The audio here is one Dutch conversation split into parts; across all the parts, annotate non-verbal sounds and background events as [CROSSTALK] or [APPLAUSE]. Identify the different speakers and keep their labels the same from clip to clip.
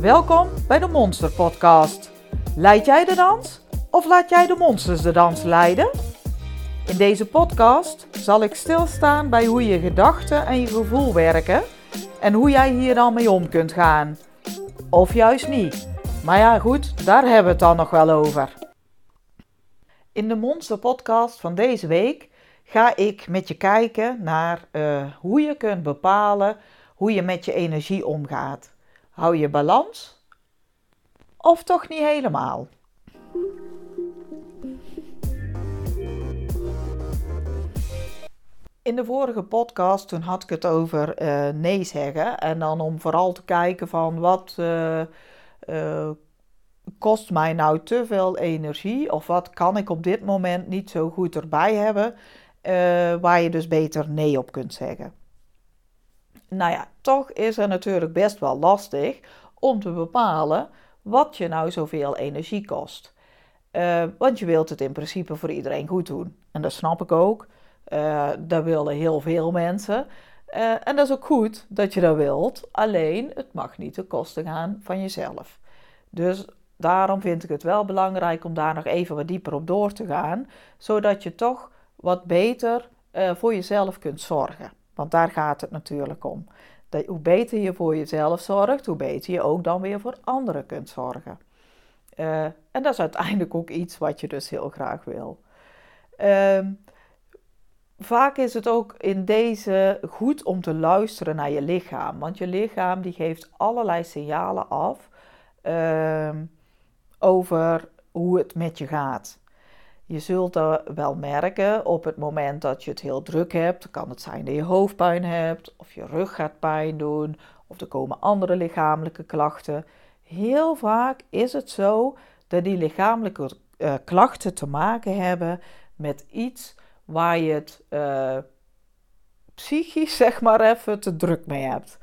Speaker 1: Welkom bij de Monster Podcast. Leid jij de dans of laat jij de monsters de dans leiden? In deze podcast zal ik stilstaan bij hoe je gedachten en je gevoel werken en hoe jij hier dan mee om kunt gaan. Of juist niet. Maar ja, goed, daar hebben we het dan nog wel over. In de Monster Podcast van deze week ga ik met je kijken naar uh, hoe je kunt bepalen hoe je met je energie omgaat. Hou je balans? Of toch niet helemaal? In de vorige podcast toen had ik het over uh, nee zeggen. En dan om vooral te kijken van wat uh, uh, kost mij nou te veel energie. Of wat kan ik op dit moment niet zo goed erbij hebben. waar je dus beter nee op kunt zeggen. Nou ja, toch is het natuurlijk best wel lastig om te bepalen wat je nou zoveel energie kost. Uh, want je wilt het in principe voor iedereen goed doen. En dat snap ik ook. Uh, dat willen heel veel mensen. Uh, en dat is ook goed dat je dat wilt. Alleen, het mag niet ten koste gaan van jezelf. Dus daarom vind ik het wel belangrijk om daar nog even wat dieper op door te gaan. Zodat je toch wat beter voor jezelf kunt zorgen. Want daar gaat het natuurlijk om. Dat, hoe beter je voor jezelf zorgt, hoe beter je ook dan weer voor anderen kunt zorgen. Uh, en dat is uiteindelijk ook iets wat je dus heel graag wil. Uh, vaak is het ook in deze goed om te luisteren naar je lichaam. Want je lichaam die geeft allerlei signalen af uh, over hoe het met je gaat. Je zult dat wel merken op het moment dat je het heel druk hebt. kan het zijn dat je hoofdpijn hebt, of je rug gaat pijn doen, of er komen andere lichamelijke klachten. Heel vaak is het zo dat die lichamelijke uh, klachten te maken hebben met iets waar je het uh, psychisch, [LAUGHS] zeg maar even, te druk mee hebt.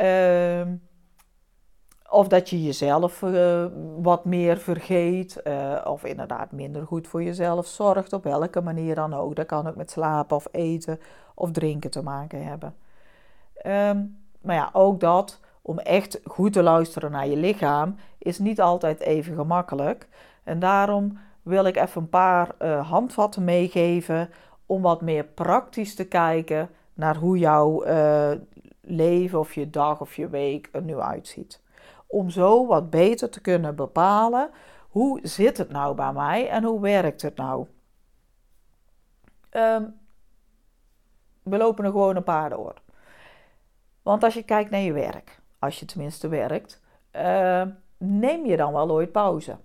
Speaker 1: Uh, of dat je jezelf uh, wat meer vergeet, uh, of inderdaad minder goed voor jezelf zorgt, op welke manier dan ook. Dat kan ook met slapen of eten of drinken te maken hebben. Um, maar ja, ook dat, om echt goed te luisteren naar je lichaam, is niet altijd even gemakkelijk. En daarom wil ik even een paar uh, handvatten meegeven om wat meer praktisch te kijken naar hoe jouw leven of je dag of je week er nu uitziet om zo wat beter te kunnen bepalen hoe zit het nou bij mij en hoe werkt het nou. Um, we lopen er gewoon een paar door. Want als je kijkt naar je werk, als je tenminste werkt, uh, neem je dan wel ooit pauze?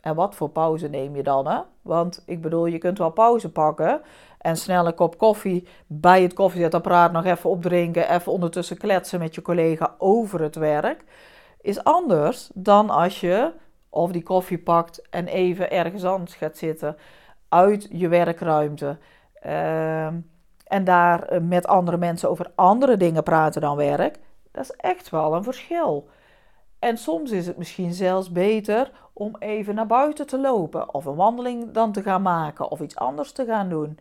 Speaker 1: En wat voor pauze neem je dan? Hè? Want ik bedoel, je kunt wel pauze pakken en snel een kop koffie bij het koffiezetapparaat nog even opdrinken, even ondertussen kletsen met je collega over het werk is anders dan als je of die koffie pakt en even ergens anders gaat zitten uit je werkruimte. Uh, en daar eh, met andere mensen over andere dingen praten dan werk. Dat is echt wel een verschil. En soms is het misschien zelfs beter om even naar buiten te lopen of een wandeling dan te gaan maken of iets anders te gaan doen.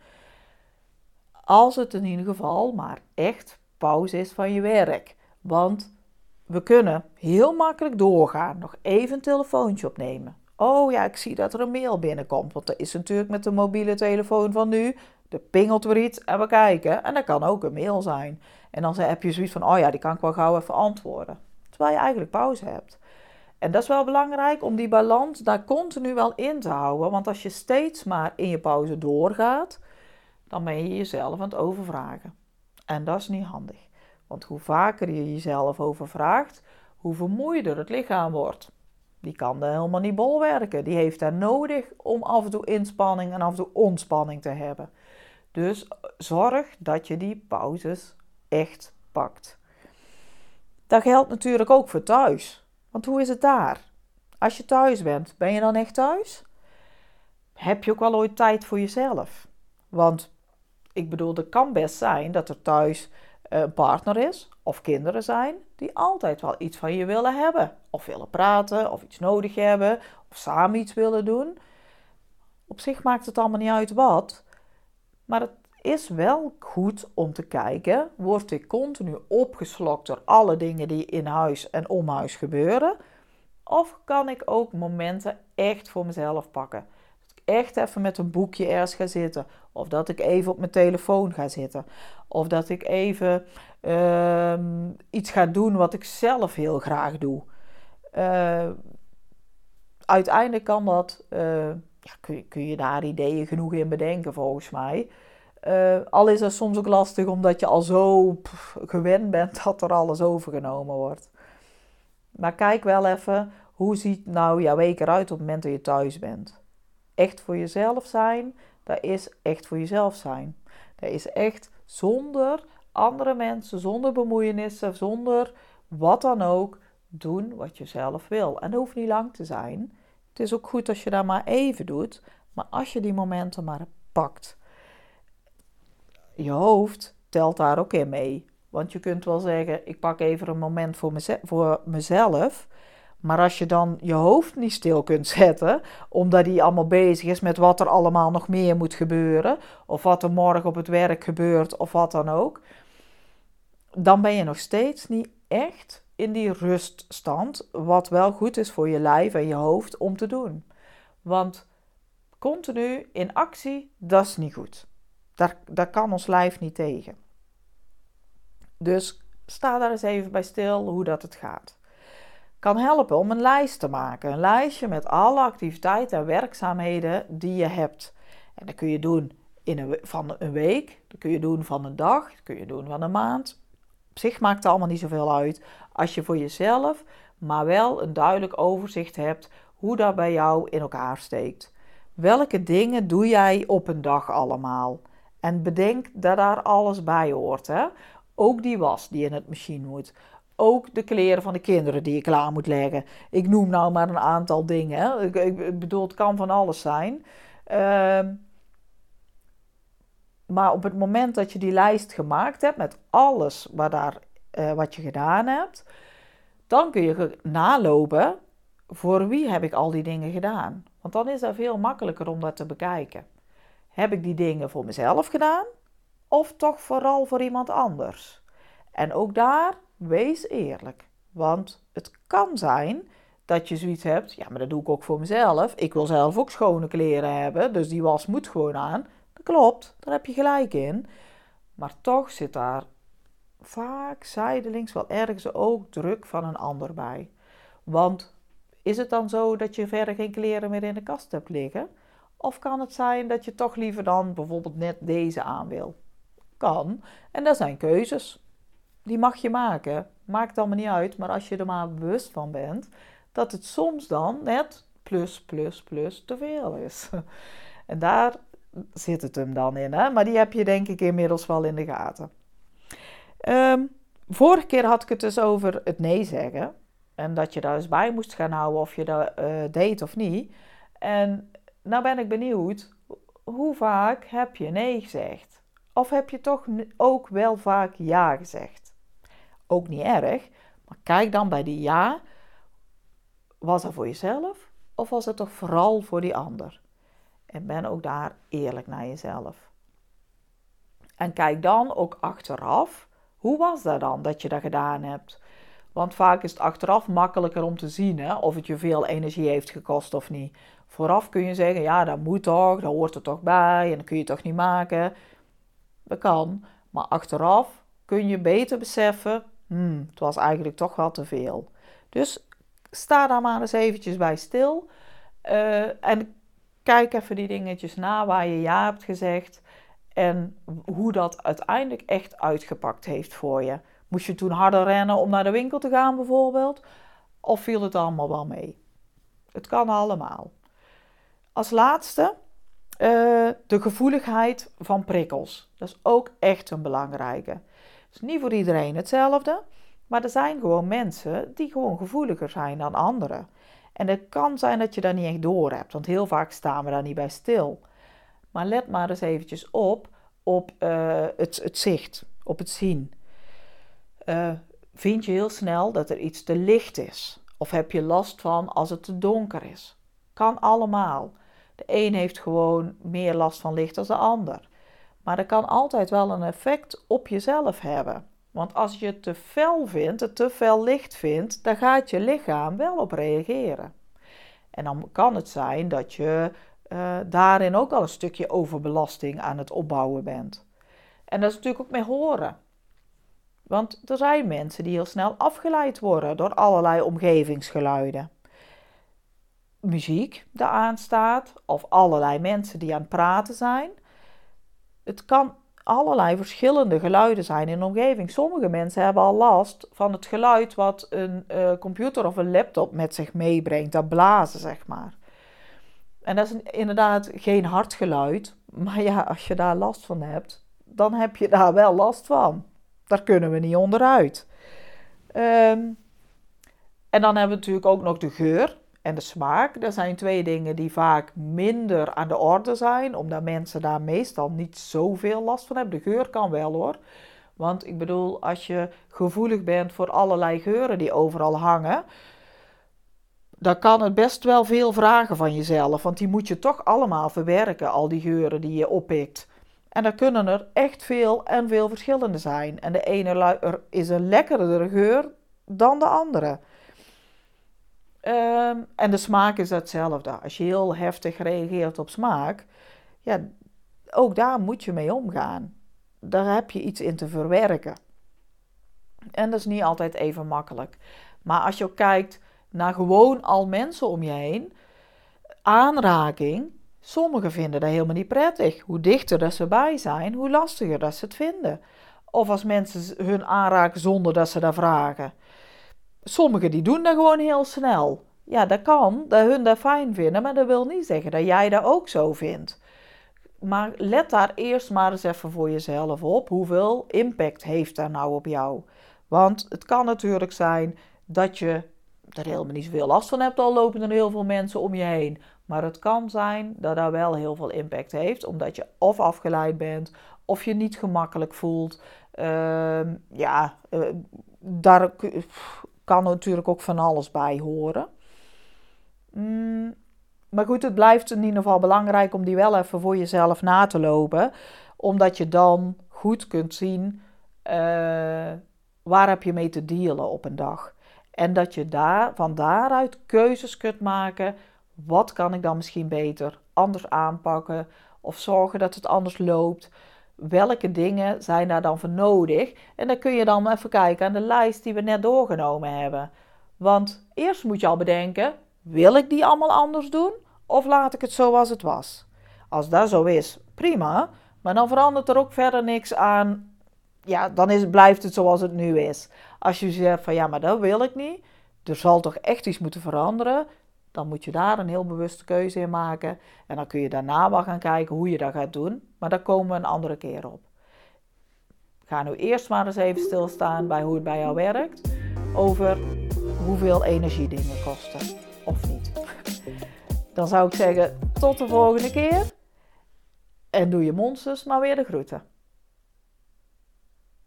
Speaker 1: Als het in ieder geval maar echt pauze is van je werk. Want we kunnen heel makkelijk doorgaan. Nog even een telefoontje opnemen. Oh ja, ik zie dat er een mail binnenkomt. Want dat is natuurlijk met de mobiele telefoon van nu. De pingelt weer iets en we kijken. En dat kan ook een mail zijn. En dan heb je zoiets van: oh ja, die kan ik wel gauw even antwoorden. Terwijl je eigenlijk pauze hebt. En dat is wel belangrijk om die balans daar continu wel in te houden. Want als je steeds maar in je pauze doorgaat, dan ben je jezelf aan het overvragen. En dat is niet handig. Want hoe vaker je jezelf overvraagt, hoe vermoeider het lichaam wordt. Die kan er helemaal niet bolwerken. Die heeft daar nodig om af en toe inspanning en af en toe ontspanning te hebben. Dus zorg dat je die pauzes echt pakt. Dat geldt natuurlijk ook voor thuis. Want hoe is het daar? Als je thuis bent, ben je dan echt thuis? Heb je ook wel ooit tijd voor jezelf? Want ik bedoel, het kan best zijn dat er thuis een eh, partner is of kinderen zijn die altijd wel iets van je willen hebben. Of willen praten, of iets nodig hebben, of samen iets willen doen. Op zich maakt het allemaal niet uit wat. Maar het is wel goed om te kijken, word ik continu opgeslokt door alle dingen die in huis en om huis gebeuren? Of kan ik ook momenten echt voor mezelf pakken? Dat echt even met een boekje ergens ga zitten. Of dat ik even op mijn telefoon ga zitten. Of dat ik even ehm, iets ga doen wat ik zelf heel graag doe. Uh, uiteindelijk kan dat, uh, ja, kun, je, kun, je, daar ideeën genoeg in bedenken volgens mij. Uh, al is het soms ook lastig omdat je al zo gewend bent [LAUGHS] dat er alles overgenomen wordt. Maar kijk wel even, hoe ziet nou jouw week eruit op het moment dat je thuis bent? Echt voor jezelf zijn, dat is echt voor jezelf zijn. Dat is echt zonder andere mensen, zonder bemoeienissen, zonder wat dan ook, doen wat je zelf wil. En dat hoeft niet lang te zijn. Het is ook goed als je dat maar even doet, maar als je die momenten maar pakt. Je hoofd telt daar ook in mee. Want je kunt wel zeggen, ik pak even een moment voor, voor mezelf. Maar als je dan je hoofd niet stil kunt zetten, omdat hij allemaal bezig is met wat er allemaal nog meer moet gebeuren, of wat er morgen op het werk gebeurt, of wat dan ook, dan ben je nog steeds niet echt in die ruststand, wat wel goed is voor je lijf en je hoofd om te doen. Want continu in actie, dat is niet goed. Daar, daar kan ons lijf niet tegen. Dus sta daar eens even bij stil hoe dat het gaat. Kan helpen om een lijst te maken. Een lijstje met alle activiteiten en werkzaamheden die je hebt. En dat kun je doen in een, van een week, dat kun je doen van een dag, dat kun je doen van een maand. Op zich maakt het allemaal niet zoveel uit als je voor jezelf maar wel een duidelijk overzicht hebt hoe dat bij jou in elkaar steekt. Welke dingen doe jij op een dag allemaal? En bedenk dat daar alles bij hoort. Hè? Ook die was die in het machine moet. Ook de kleren van de kinderen die je klaar moet leggen. Ik noem nou maar een aantal dingen. Ik, bedoel, het kan van alles zijn. Ehm, maar op het moment dat je die lijst gemaakt hebt met alles wat, daar, uh, wat je gedaan hebt, dan kun je nalopen voor wie heb ik al die dingen gedaan. Want dan is dat veel makkelijker om dat te bekijken. Heb ik die dingen voor mezelf gedaan of toch vooral voor iemand anders? En ook daar, wees eerlijk. Want het kan zijn dat je zoiets hebt, ja, maar dat doe ik ook voor mezelf. Ik wil zelf ook schone kleren hebben, dus die was moet gewoon aan. Dat klopt, daar heb je gelijk in. Maar toch zit daar vaak zijdelings wel ergens ook druk van een ander bij. Want is het dan zo dat je verder geen kleren meer in de kast hebt liggen? Of kan het zijn dat je toch liever dan bijvoorbeeld net deze aan wil? Kan. En dat zijn keuzes. Die mag je maken. Maakt allemaal niet uit. Maar als je er maar bewust van bent dat het soms dan net plus, plus, plus te veel is. [LAUGHS] En daar zit het hem dan in. Hè? Maar die heb je denk ik inmiddels wel in de gaten. Um, vorige keer had ik het dus over het nee zeggen. En dat je daar eens bij moest gaan houden of je dat uh, deed of niet. En nou ben ik benieuwd, hoe vaak heb je nee gezegd? Of heb je toch ook wel vaak ja gezegd? Ook niet erg, maar kijk dan bij die ja. Was dat voor jezelf of was het toch vooral voor die ander? En ben ook daar eerlijk naar jezelf. En kijk dan ook achteraf, hoe was dat dan dat je dat gedaan hebt? Want vaak is het achteraf makkelijker om te zien hè, of het je veel energie heeft gekost of niet. Vooraf kun je zeggen, ja, dat moet toch, dat hoort er toch bij en dat kun je toch niet maken. Dat kan, maar achteraf kun je beter beseffen, hmm, het was eigenlijk toch wel te veel. Dus sta daar maar eens eventjes bij stil uh, en kijk even die dingetjes na waar je ja hebt gezegd en hoe dat uiteindelijk echt uitgepakt heeft voor je. Moest je toen harder rennen om naar de winkel te gaan bijvoorbeeld? Of viel het allemaal wel mee? Het kan allemaal. Als laatste uh, de gevoeligheid van prikkels. Dat is ook echt een belangrijke. Is niet voor iedereen hetzelfde, maar er zijn gewoon mensen die gewoon gevoeliger zijn dan anderen. En het kan zijn dat je dat niet echt door hebt, want heel vaak staan we daar niet bij stil. Maar let maar eens eventjes op, op uh, het, het zicht, op het zien. Uh, vind je heel snel dat er iets te licht is? Of heb je last van als het te donker is? Kan allemaal. De een heeft gewoon meer last van licht dan de ander. Maar dat kan altijd wel een effect op jezelf hebben. Want als je het te fel vindt, het te fel licht vindt, dan gaat je lichaam wel op reageren. En dan kan het zijn dat je uh, daarin ook al een stukje overbelasting aan het opbouwen bent. En dat is natuurlijk ook mee horen. Want er zijn mensen die heel snel afgeleid worden door allerlei omgevingsgeluiden. Muziek die aanstaat, of allerlei mensen die aan het praten zijn. Het kan allerlei verschillende geluiden zijn in de omgeving. Sommige mensen hebben al last van het geluid wat een uh, computer of een laptop met zich meebrengt, dat blazen zeg maar. En dat is inderdaad geen hard geluid, [LAUGHS] maar ja, als je daar last van hebt, dan heb je daar wel last van. Daar kunnen we niet onderuit. Um, en dan hebben we natuurlijk ook nog de geur en de smaak. Dat zijn twee dingen die vaak minder aan de orde zijn, omdat mensen daar meestal niet zoveel last van hebben. De geur kan wel hoor. Want ik bedoel, als je gevoelig bent voor allerlei geuren die overal hangen, dan kan het best wel veel vragen van jezelf. Want die moet je toch allemaal verwerken, al die geuren die je oppikt. En dan kunnen er echt veel en veel verschillende zijn. En de ene is een lekkerdere geur dan de andere. Um, en de smaak is hetzelfde. Als je heel heftig reageert op smaak, ja, ook daar moet je mee omgaan. Daar heb je iets in te verwerken. En dat is niet altijd even makkelijk. Maar als je kijkt naar gewoon al mensen om je heen, aanraking, sommigen vinden dat helemaal niet prettig. Hoe dichter dat ze bij zijn, hoe lastiger dat ze het vinden. Of als mensen hun aanraken zonder dat ze dat vragen. Sommigen die doen dat gewoon heel snel. Ja, dat kan, dat hun dat fijn vinden, maar dat wil niet zeggen dat jij dat ook zo vindt. Maar let daar eerst maar eens even voor jezelf op. Hoeveel impact heeft dat nou op jou? Want het kan natuurlijk zijn dat je er helemaal niet zoveel last van hebt, al lopen er heel veel mensen om je heen. Maar het kan zijn dat dat wel heel veel impact heeft, omdat je of afgeleid bent, of je niet gemakkelijk voelt. Uh, ja, uh, daar kan natuurlijk ook van alles bij horen. Mm, maar goed, het blijft in ieder geval belangrijk om die wel even voor jezelf na te lopen. Omdat je dan goed kunt zien uh, waar heb je mee te dealen op een dag. En dat je daar, van daaruit keuzes kunt maken. Wat kan ik dan misschien beter anders aanpakken? Of zorgen dat het anders loopt? Welke dingen zijn daar dan voor nodig? En dan kun je dan even kijken aan de lijst die we net doorgenomen hebben. Want eerst moet je al bedenken: wil ik die allemaal anders doen? Of laat ik het zoals het was? Als dat zo is, prima. Maar dan verandert er ook verder niks aan. Ja, dan is, blijft het zoals het nu is. Als je zegt van ja, maar dat wil ik niet. Er zal toch echt iets moeten veranderen. Dan moet je daar een heel bewuste keuze in maken. En dan kun je daarna wel gaan kijken hoe je dat gaat doen. Maar daar komen we een andere keer op. Ga nu eerst maar eens even stilstaan bij hoe het bij jou werkt. Over hoeveel energie dingen kosten. Of niet. Dan zou ik zeggen tot de volgende keer. En doe je monsters maar weer de groeten.